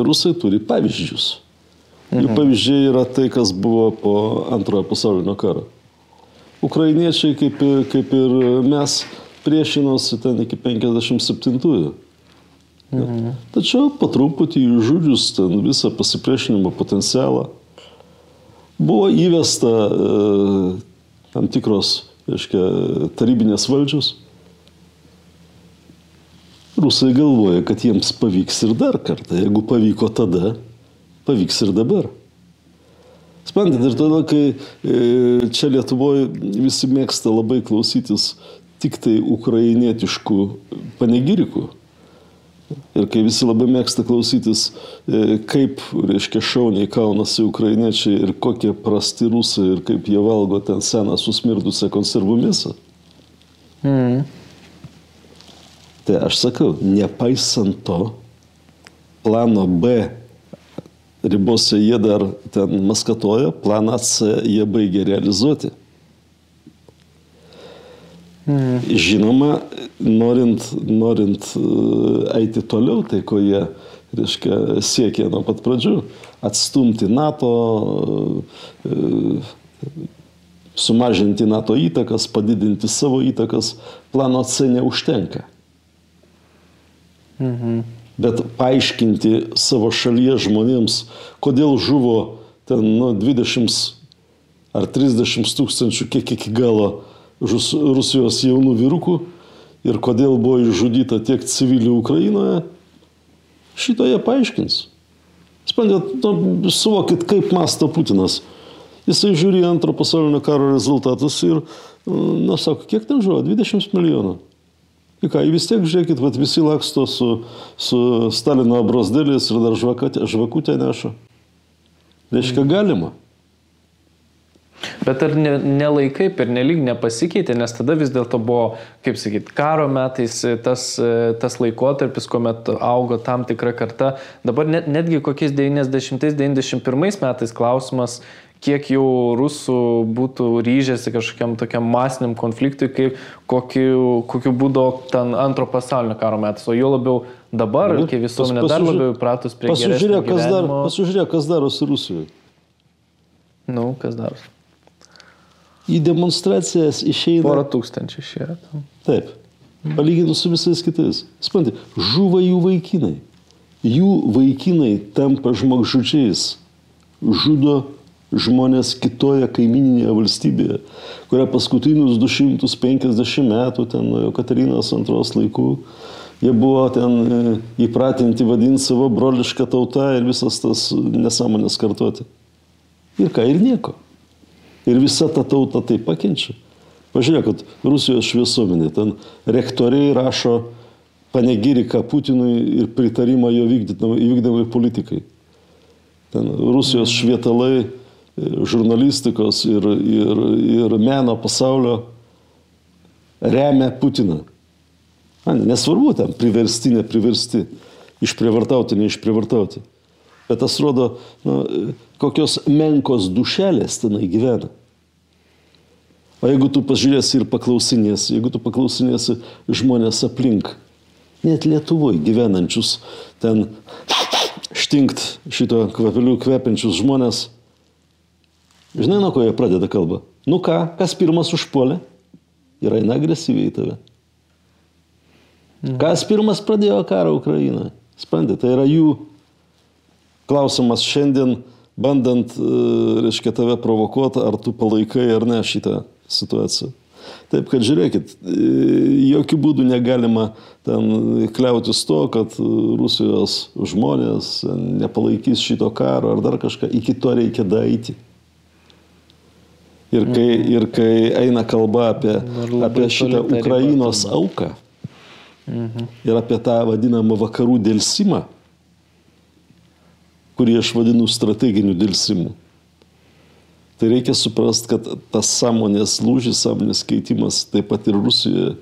rusai turi pavyzdžius. Jų mhm. pavyzdžiai yra tai, kas buvo po antrojo pasaulinio karo. Ukrainiečiai, kaip, kaip ir mes, priešinosi ten iki 57-ųjų. Mhm. Tačiau patruputį žudžius ten visą pasipriešinimo potencialą Buvo įvesta e, tam tikros, reiškia, tarybinės valdžios. Rusai galvoja, kad jiems pavyks ir dar kartą. Jeigu pavyko tada, pavyks ir dabar. Sprendat, ir tada, kai e, čia Lietuvoje visi mėgsta labai klausytis tik tai ukrainietiškų panegirikų, Ir kai visi labai mėgsta klausytis, e, kaip, reiškia, šauniai kaunasi ukrainiečiai ir kokie prasti rusai ir kaip jie valgo ten seną susmirdusią konservų mėsą. Mm. Tai aš sakau, nepaisant to, plano B ribose jie dar ten maskatoja, planą C jie baigė realizuoti. Mm. Žinoma, norint, norint e, eiti toliau, tai ko jie reiškia, siekė nuo pat pradžių, atstumti NATO, e, sumažinti NATO įtakas, padidinti savo įtakas, plano C neužtenka. Mhm. Bet paaiškinti savo šalies žmonėms, kodėl žuvo ten nu, 20 ar 30 tūkstančių, kiek iki galo Rus, Rusijos jaunų vyrukų ir kodėl buvo išžudyta tiek civilių Ukrainoje, šito jie paaiškins. Sprendat, nu, suvokit, kaip masto Putinas. Jisai žiūri antro pasaulinio karo rezultatus ir, na, sako, kiek ten žuvo? 20 milijonų. Ir ką, vis tiek žiūrėkit, vat, visi laksto su, su Stalino brosdėlis ir dar žvakutę, žvakutę neša. Reiškia, galima. Bet ar ne, ne laikai per nelik nepasikeitė, nes tada vis dėlto buvo, kaip sakyt, karo metais tas, tas laikotarpis, kuomet augo tam tikra karta. Dabar net, netgi kokiais 90-91 metais klausimas, kiek jau rusų būtų ryžęsi kažkokiam tokiam masiniam konfliktui, kaip kokiu, kokiu būdu ten antro pasaulinio karo metais. O jo labiau dabar, kai visuomenė dar labiau įpratus prie pasižiūrėk, kas, dar, pasižiūrėk, kas darosi Rusijoje. Nu, kas darosi? Į demonstracijas išeina. Porą tūkstančių išėjo. Taip. Palyginus su visais kitais. Suprantate, žuva jų vaikinai. Jų vaikinai tampa žmogžudžiais. Žudo žmonės kitoje kaimininėje valstybėje, kuria paskutinius 250 metų, ten Katarinos antros laikų, jie buvo ten e, įpratinti vadinti savo brolišką tautą ir visas tas nesąmonės kartuoti. Ir ką, ir nieko. Ir visa ta tauta tai pakenčia. Pažiūrėkit, Rusijos šviesuomenė, ten rektoriai rašo panegiriką Putinui ir pritarimą jo vykdymai politikai. Ten Rusijos švietalai, žurnalistikos ir, ir, ir meno pasaulio remia Putiną. Na, nesvarbu, ten priversti, nepriversti, išprievartauti, neišprievartauti. Bet tas rodo, na, kokios menkos dušelės tenai gyvena. O jeigu tu pažiūrėsi ir paklausinėsi, jeigu tu paklausinėsi žmonės aplink, net Lietuvoje gyvenančius ten štinkt šito kvepelių kvepiančius žmonės, žinai, nuo ko jie pradeda kalbą? Nu ką, kas pirmas užpuolė? Ir eina agresyviai į tave. Kas pirmas pradėjo karą Ukrainoje? Sprendė, tai yra jų klausimas šiandien bandant, e, reiškia, tave provokuoti, ar tu palaikai ar ne šitą situaciją. Taip, kad žiūrėkit, e, jokių būdų negalima ten kliautis to, kad Rusijos žmonės nepalaikys šito karo ar dar kažką, iki to reikia daiti. Ir kai, mhm. ir kai eina kalba apie, apie šitą Ukrainos auką mhm. ir apie tą vadinamą vakarų dėlsimą, kurį aš vadinu strateginiu dėlsimu. Tai reikia suprasti, kad tas sąmonės lūžis, sąmonės keitimas taip pat ir Rusijoje,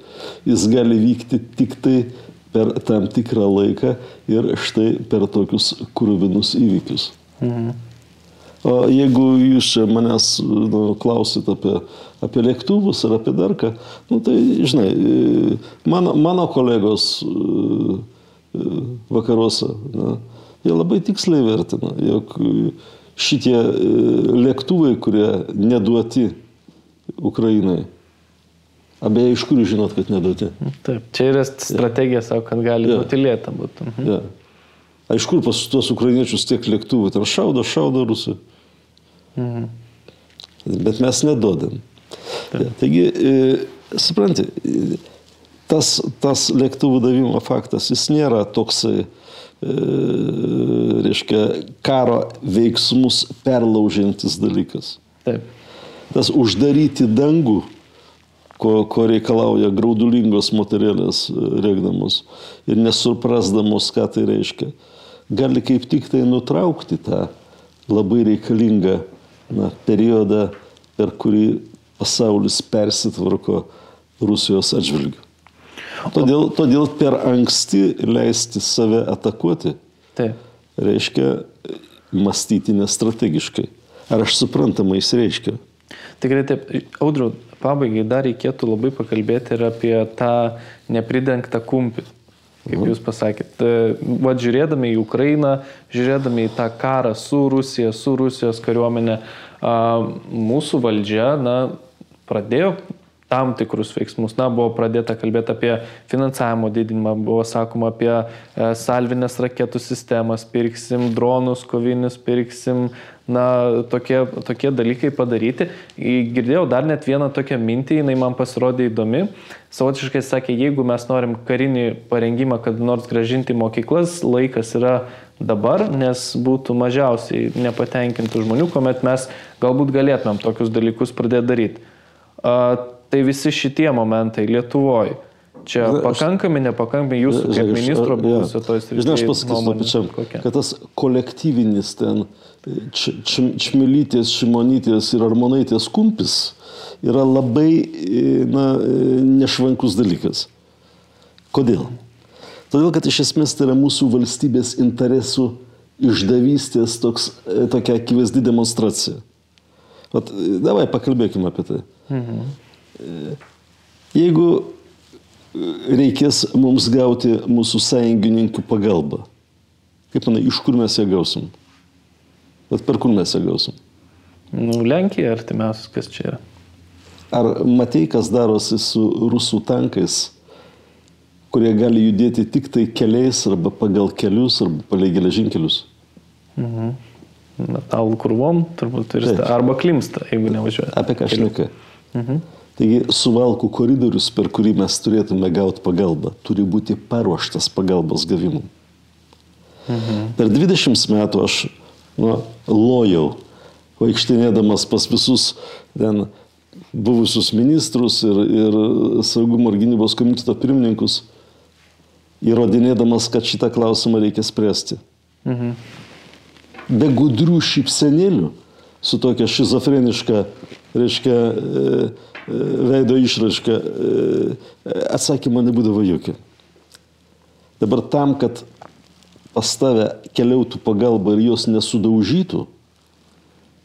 jis gali vykti tik tai per tam tikrą laiką ir štai per tokius krūvinus įvykius. Mhm. O jeigu jūs manęs nu, klausit apie, apie lėktuvus ar apie dar ką, nu, tai, žinai, mano, mano kolegos vakaruose, na, jie labai tiksliai vertina, jog šitie e, lėktuvai, kurie neduoti Ukrainai. Abeje, iš kur žinot, kad neduoti? Taip, čia yra strategija savo, kad gali ja. būti. Mhm. Ja. Iš kur pas tuos ukrainiečius tiek lėktuvų? Ten šaudo, šaudo rusų. Mhm. Bet mes nedodam. Ja, taigi, e, supranti, tas, tas lėktuvų davimo faktas, jis nėra toksai, E, reiškia, karo veiksmus perlaužiantis dalykas. Taip. Tas uždaryti dangų, ko, ko reikalauja graudulingos moterėlės e, rėkdamos ir nesuprasdamos, ką tai reiškia, gali kaip tik tai nutraukti tą labai reikalingą na, periodą, per kurį pasaulis persitvarko Rusijos atžvilgiu. Todėl, todėl per anksti leisti save atakuoti Taip. reiškia mąstyti nestrategiškai. Ar aš suprantamai jis reiškia? Tikrai taip. Audriu, pabaigai dar reikėtų labai pakalbėti ir apie tą nepridengtą kumpį. kaip jūs pasakėt. Va žiūrėdami į Ukrainą, žiūrėdami į tą karą su Rusija, su Rusijos kariuomenė, mūsų valdžia, na, pradėjo tam tikrus veiksmus. Na, buvo pradėta kalbėti apie finansavimo didinimą, buvo sakoma apie e, salvinės raketų sistemas, pirksim dronus kovinius, pirksim, na, tokie, tokie dalykai padaryti. Girdėjau dar net vieną tokią mintį, jinai man pasirodė įdomi. Savotiškai sakė, jeigu mes norim karinį parengimą, kad nors gražinti mokyklas, laikas yra dabar, nes būtų mažiausiai nepatenkintų žmonių, kuomet mes galbūt galėtumėm tokius dalykus pradėti daryti. Tai visi šitie momentai Lietuvoje. Čia pakankami, nepakankami jūsų kaip ministro buvusio to srityje. Žinai, aš pasakysiu pačiam, kad tas kolektyvinis ten Čmilytės, Šimonytės ir Armonaitės kumpis yra labai na, nešvankus dalykas. Kodėl? Todėl, kad iš esmės tai yra mūsų valstybės interesų išdavystės toks, tokia akivaizdi demonstracija. Vat, davai pakalbėkime apie tai. Mhm. Jeigu reikės mums gauti mūsų sąjungininkų pagalbą, kaip manai, iš kur mes ją gausim? Bet per kur mes ją gausim? Nu, Lenkija artimiausias, kas čia yra. Ar matei, kas darosi su rusų tankais, kurie gali judėti tik tai keliais arba pagal kelius arba palei geležinkelius? Mhm. Metalų kurvom turbūt turi. Arba klimsta, jeigu nevažiuoja. Apie ką šneka? Mhm. Taigi suvalkų koridorius, per kurį mes turėtume gauti pagalbą, turi būti paruoštas pagalbos gavimui. Mhm. Per 20 metų aš nu, lojau, vaikštinėdamas pas visus ten buvusius ministrus ir, ir saugumo ir gynybos komiteto pirmininkus, įrodinėdamas, kad šitą klausimą reikia spręsti. Mhm. Be gudrių šypsenėlių, su tokia šizofreniška, reiškia, e, veido išraiška, atsakymo nebūdavo jokio. Dabar tam, kad pas tave keliautų pagalba ir jos nesudaužytų,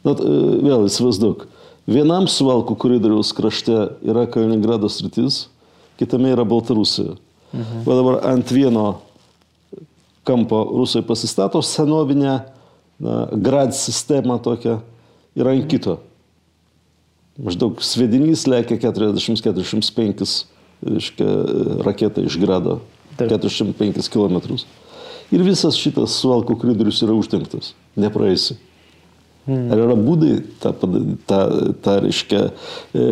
na, vėl įsivaizduok, vienam suvalkų koridoriaus krašte yra Kaliningrado sritis, kitame yra Baltarusija. Mhm. O dabar ant vieno kampo Rusai pasistato senovinę na, grad sistemą tokią ir ant kito. Mhm Maždaug svedinys lekia 40-45 raketą iš grado. 45 km. Ir visas šitas suvalkų koridorius yra uždengtas. Nepraeisi. Hmm. Ar yra būdai tą, tą, tą reiškia, e,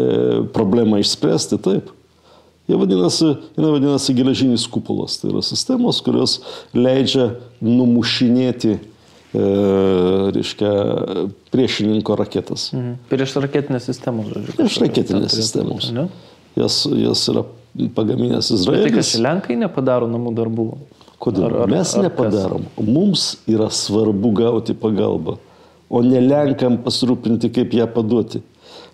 problemą išspręsti? Taip. Jie vadinasi, jie vadinasi geležinis kupolas. Tai yra sistemos, kurios leidžia numušinėti reiškia, priešininko raketas. Mhm. Prieš raketinės sistemos, žodžiu. Prieš raketinės sistemos. Jas, jas yra pagaminęs Izraelis. Tai kas Lenkai nepadaro namų darbų? Kodėl? Ar, ar, Mes nepadarom. Kas? Mums yra svarbu gauti pagalbą, o ne Lenkam pasirūpinti, kaip ją paduoti.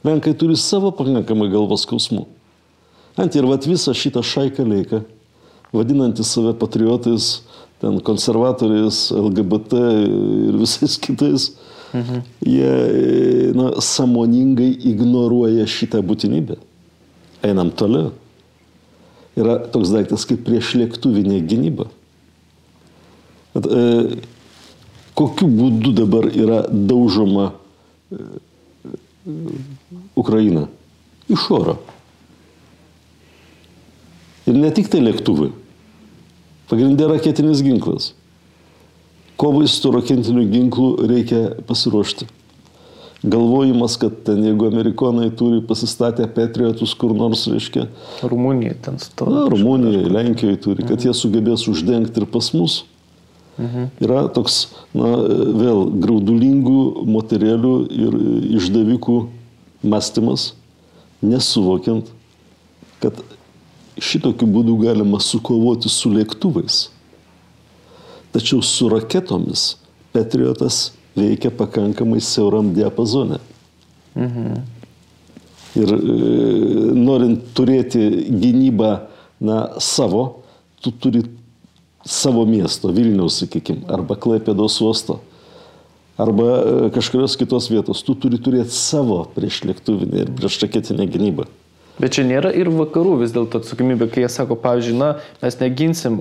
Lenkai turi savo pakankamai galvos skausmų. Ant ir vat visą šitą šaiką leiką, vadinantys save patriotais, ten konservatoriais, LGBT ir visais kitais, mhm. jie na, samoningai ignoruoja šitą būtinybę. Einam toliau. Yra toks daiktas kaip priešlėktuvinė gynyba. Bet, e, kokiu būdu dabar yra daužoma e, Ukraina? Iš oro. Ir ne tik tai lėktuvai. Pagrindė raketinis ginklas. Kovai su raketiniu ginklu reikia pasiruošti. Galvojimas, kad ten jeigu amerikonai turi pasistatę Patriotus kur nors, reiškia. Rumunija ten stovi. Na, Rumunija, Lenkijoje turi, kad jie sugebės uždengti ir pas mus. Mhm. Yra toks, na, vėl graudulingų moterėlių ir išdavikų mąstymas, nesuvokiant, kad šitokiu būdu galima sukovoti su lėktuvais. Tačiau su raketomis Patriotas veikia pakankamai siauram diapazone. Mhm. Ir e, norint turėti gynybą na, savo, tu turi savo miesto, Vilniaus, sakykime, arba Klaipėdos uosto, arba e, kažkurios kitos vietos, tu turi turėti savo priešlėktuvinę ir priešraketinę gynybą. Bet čia nėra ir vakarų vis dėlto atsakomybė, kai jie sako, pavyzdžiui, na, mes neginsim,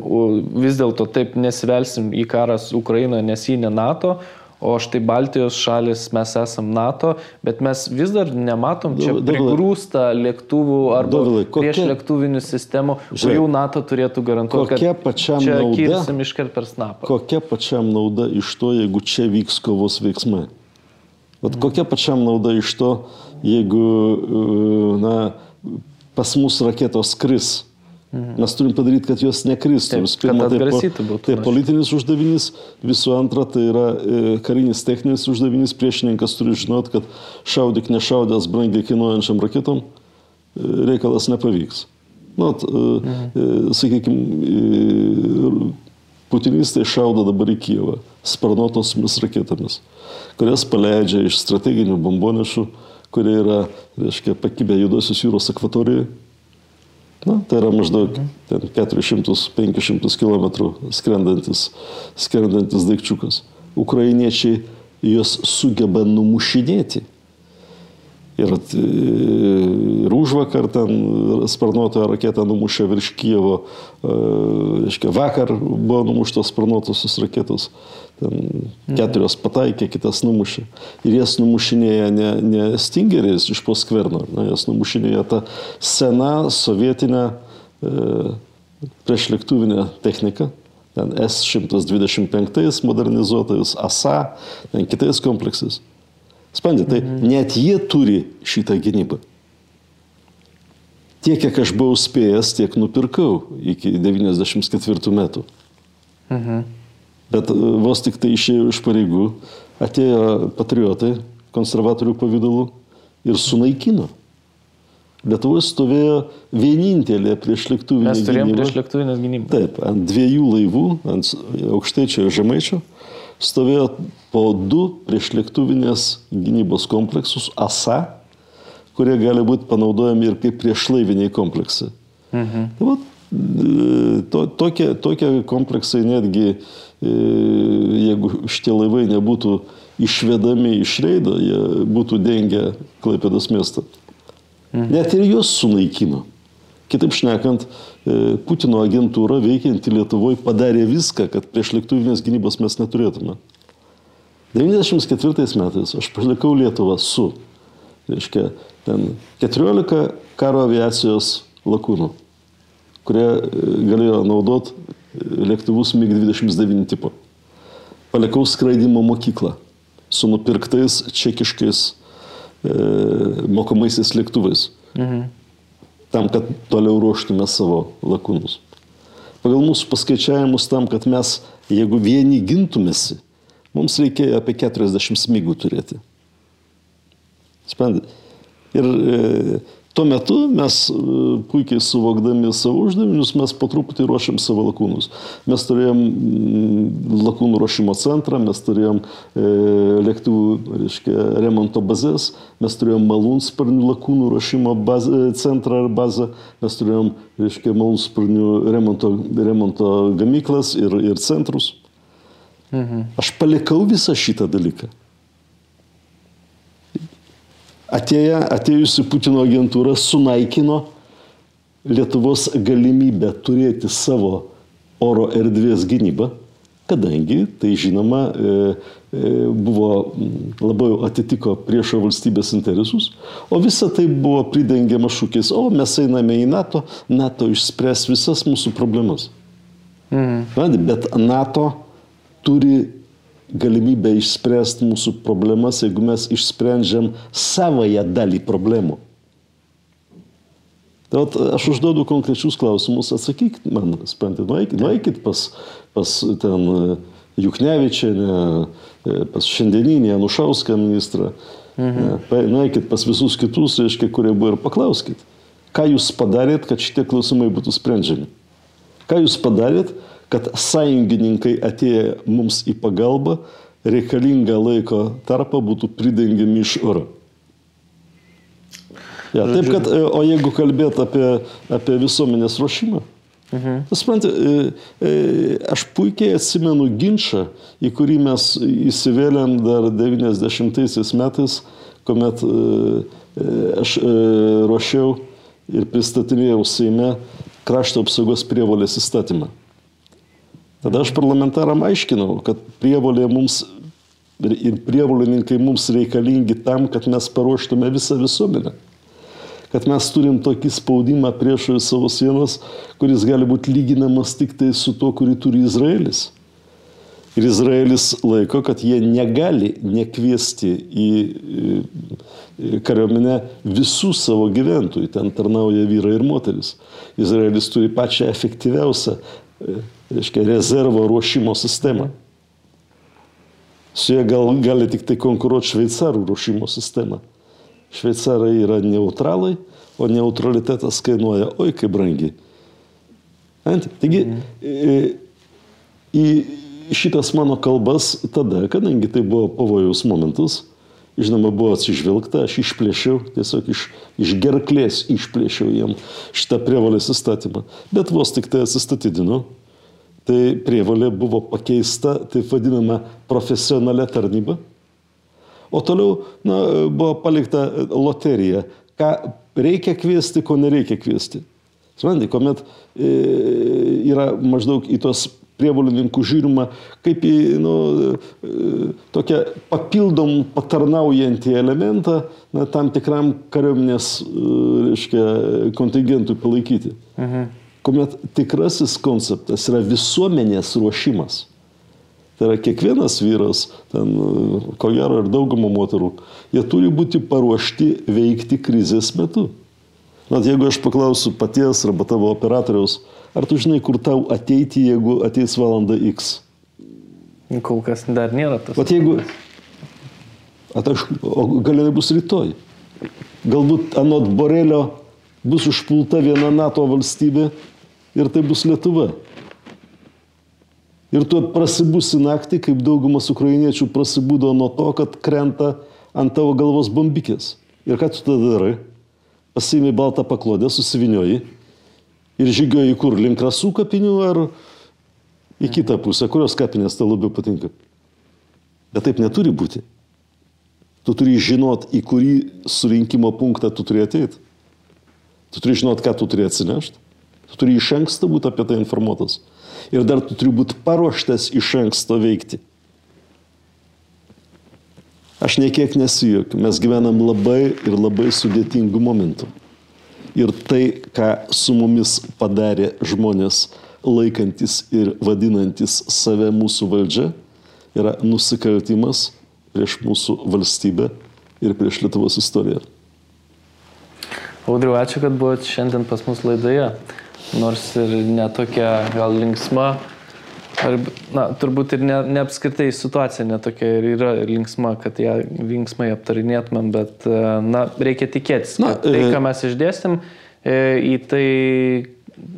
vis dėlto taip nesivelsim į karą su Ukraina, nes jį ne NATO, o štai Baltijos šalis mes esam NATO, bet mes vis dar nematom čia prigrūsta lėktuvų arba prieš lėktuvinių sistemų, kurių NATO turėtų garantuoti. Kokia pačiam čia nauda? Kirsim iškart per snapą. Kokia pačiam nauda iš to, jeigu čia vyks kovos veiksmai? Vat kokia pačiam nauda iš to, jeigu na, pas mus raketos kris. Mhm. Mes turim padaryti, kad jos nekristų. Taip, Pirma, tai, po, tai politinis uždavinys, visų antra, tai yra e, karinis techninis uždavinys. Priešininkas turi žinot, kad šaudyk nešaudęs brangiai kainuojančiam raketom, e, reikalas nepavyks. Nu, e, mhm. e, sakykime, putinistai šaudo dabar į Kievą sparnuotosiomis raketomis, kurias paleidžia iš strateginių bombonešių kurie yra, reiškia, pakibę Judosios jūros akvatorijoje. Na, tai yra maždaug 400-500 km skrendantis, skrendantis daikčiukas. Ukrainiečiai juos sugeba numušinėti. Ir, ir už vakar ten sparnuotoją raketą numušė virš Kievo, reiškia, vakar buvo numuštos sparnuotosios raketos ten keturios pataikė, kitas numušė. Ir jas numušinėja ne, ne stingeriais iš po skverno, na, jas numušinėja ta sena sovietinė e, priešlėktuvinė technika. Ten S-125 modernizuotais, ASA, ten kitais kompleksais. Spandė, tai mhm. net jie turi šitą gynybą. Tiek, kiek aš buvau spėjęs, tiek nupirkau iki 94 metų. Mhm. Bet e, vos tik tai išėjo iš pareigų, atėjo patriotai konservatorių pavydalu ir sunaikino. Lietuvoje stovėjo vienintelė priešlėktuvinė gynyba. Mes turėjome priešlėktuvinės gynybą. Taip, ant dviejų laivų, ant aukštaičio ir žemaičio, stovėjo po du priešlėktuvinės gynybos kompleksus ASA, kurie gali būti panaudojami ir kaip priešlaiviniai kompleksai. Mhm. Tai, va, e, to, tokie, tokie kompleksai netgi E, jeigu šitie laivai nebūtų išvedami iš reido, jie būtų dengę Klaipėdos miestą. Mhm. Net ir juos sunaikino. Kitaip šnekant, Putino agentūra veikianti Lietuvoje padarė viską, kad prieš lėktuvinės gynybos mes neturėtume. 94 metais aš palikau Lietuvą su, reiškia, ten 14 karo aviacijos lakūnų, kurie e, galėjo naudot lėktuvus MiG-29 tipo. Palikau skraidimo mokyklą su nupirktais čekiškais e, mokomaisiais lėktuvais. Mhm. Tam, kad toliau ruoštume savo lakūnus. Pagal mūsų paskaičiavimus tam, kad mes, jeigu vieni gintumėsi, mums reikėjo apie 40 smygų turėti. Sprendat. Ir e, Tuo metu mes e, puikiai suvokdami savo uždavinius, mes po truputį ruošiam savo lakūnus. Mes turėjom mm, lakūnų ruošimo centrą, mes turėjom e, lėktuvų reiškia, remonto bazės, mes turėjom malūnsparnių lakūnų ruošimo bazę, centrą ar bazę, mes turėjom reiškia, malūnsparnių remonto, remonto gamyklas ir, ir centrus. Mhm. Aš palikau visą šitą dalyką atėję, atėjusi Putino agentūra sunaikino Lietuvos galimybę turėti savo oro erdvės gynybą, kadangi tai žinoma e, e, buvo labiau atitiko priešo valstybės interesus, o visa tai buvo pridengiama šūkiais, o mes einame į NATO, NATO išspręs visas mūsų problemas. Mhm. Bet NATO turi galimybę išspręsti mūsų problemas, jeigu mes išsprendžiam savoją dalį problemų. Tai aš užduodu konkrečius klausimus, atsakykit man, sprendimt, nueikit, nueikit pas, pas ten e, Juknevičianę, e, pas šiandieninį Anušauską ministrą, mhm. E, nueikit pas visus kitus, reiškia, kurie buvo ir paklauskit, ką jūs padarėt, kad šitie klausimai būtų sprendžiami. Ką jūs padarėt, kad sąjungininkai atėję mums į pagalbą reikalingą laiko tarpą būtų pridengiami iš oro. Ja, taip, kad, e, o jeigu kalbėt apie, apie visuomenės ruošimą, Mhm. Suprantate, aš puikiai atsimenu ginčą, į kurį mes įsivėlėm dar 90 metais, kuomet e, e, aš ruošiau ir pristatinėjau Seime krašto apsaugos prievolės įstatymą. Tada aš parlamentaram aiškinau, kad prievolė mums ir prievolininkai mums reikalingi tam, kad mes paruoštume visą visuomenę. Kad mes turim tokį spaudimą priešoje savo sienos, kuris gali būti lyginamas tik tai su tuo, kurį turi Izraelis. Ir Izraelis laiko, kad jie negali nekviesti į kariuomenę visų savo gyventojų. Ten tarnauja vyrai ir moteris. Izraelis turi pačią efektyviausią reiškia, rezervo ruošimo sistemą. Su jie gal, gali tik tai konkuruoti šveicarų ruošimo sistemą. Šveicarai yra neutralai, o neutralitetas kainuoja oi kaip brangiai. Taigi, mm. į, šitas mano kalbas tada, kadangi tai buvo pavojaus momentas, žinoma, buvo atsižvelgta, aš išplėšiau, tiesiog iš, iš gerklės išplėšiau jam šitą prievalės įstatymą. Bet vos tik tai atsistatydinu, tai prievalė buvo pakeista, taip vadinama, profesionalia tarnyba. O toliau na, buvo palikta loterija, ką reikia kviesti, ko nereikia kviesti. Suprantate, kuomet e, yra maždaug į tos prievolininkų žiūrima kaip į nu, tokią papildom patarnaujantį elementą na, tam tikram kariuomenės reiškia, kontingentui palaikyti. Mhm. Kuomet tikrasis konceptas yra visuomenės ruošimas. Tai yra kiekvienas vyras, ten, ko gero ir dauguma moterų, jie turi būti paruošti veikti krizės metu. Net jeigu aš paklausiu paties arba tavo operatoriaus, Ar tu žinai, kur tau ateiti, jeigu ateis valanda X? Kol kas dar nėra tas. O jeigu... Ataš, o gal jinai bus rytoj? Galbūt anot Borelio bus užpulta viena NATO valstybė ir tai bus Lietuva. Ir tu prasibusi naktį, kaip daugumas ukrainiečių prasibūdo nuo to, kad krenta ant tavo galvos bombikės. Ir ką tu tada darai? Pasiimi baltą paklodę, susivinioji ir žygioji kur, link rasų kapinių ar į kitą pusę, kurios kapinės tau labiau patinka. Bet taip neturi būti. Tu turi žinot, į kurį surinkimo punktą tu turi ateiti. Tu turi žinot, ką tu turi atsinešti. Tu turi iš anksto būti apie tai informuotas. Ir dar tu turi būti paruoštas iš anksto veikti. Aš niekiek nesijuokiu. Mes gyvenam labai ir labai sudėtingų momentų. Ir tai, ką su mumis padarė žmonės laikantis ir vadinantis save mūsų valdžia, yra nusikaltimas prieš mūsų valstybę ir prieš Lietuvos istoriją. Audriu, ačiū, kad buvote šiandien pas mus laidoje. Nors ir netokia gal linksma, ar, na, turbūt ir ne, ne apskritai situacija netokia ir yra linksma, kad ją linksmai aptarinėtumėm, bet, na, reikia tikėtis, na, tai, ką mes išdėstėm, E, į tai,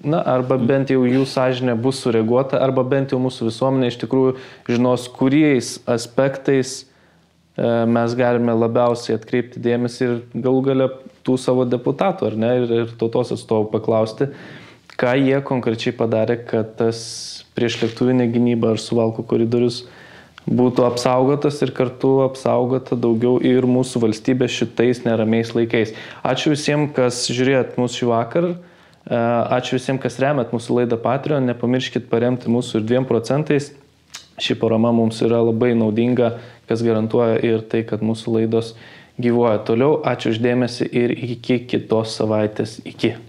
na, arba bent jau jų sąžinė bus sureaguota, arba bent jau mūsų visuomenė iš tikrųjų žinos, kuriais aspektais e, mes galime labiausiai atkreipti dėmesį ir galų gale tų savo deputatų, ar ne, ir, ir tautos atstovų paklausti, ką jie konkrečiai padarė, kad tas priešlėktuvinė gynyba ar suvalkų koridorius būtų apsaugotas ir kartu apsaugota daugiau ir mūsų valstybė šitais neramiais laikais. Ačiū visiems, kas žiūrėjot mūsų šį vakarą. E, ačiū visiems, kas remet mūsų laidą Patreon. Nepamirškit paremti mūsų ir 2 procentais. Ši parama mums yra labai naudinga, kas garantuoja ir tai, kad mūsų laidos gyvuoja toliau. Ačiū uždėmesi ir iki kitos savaitės. Iki.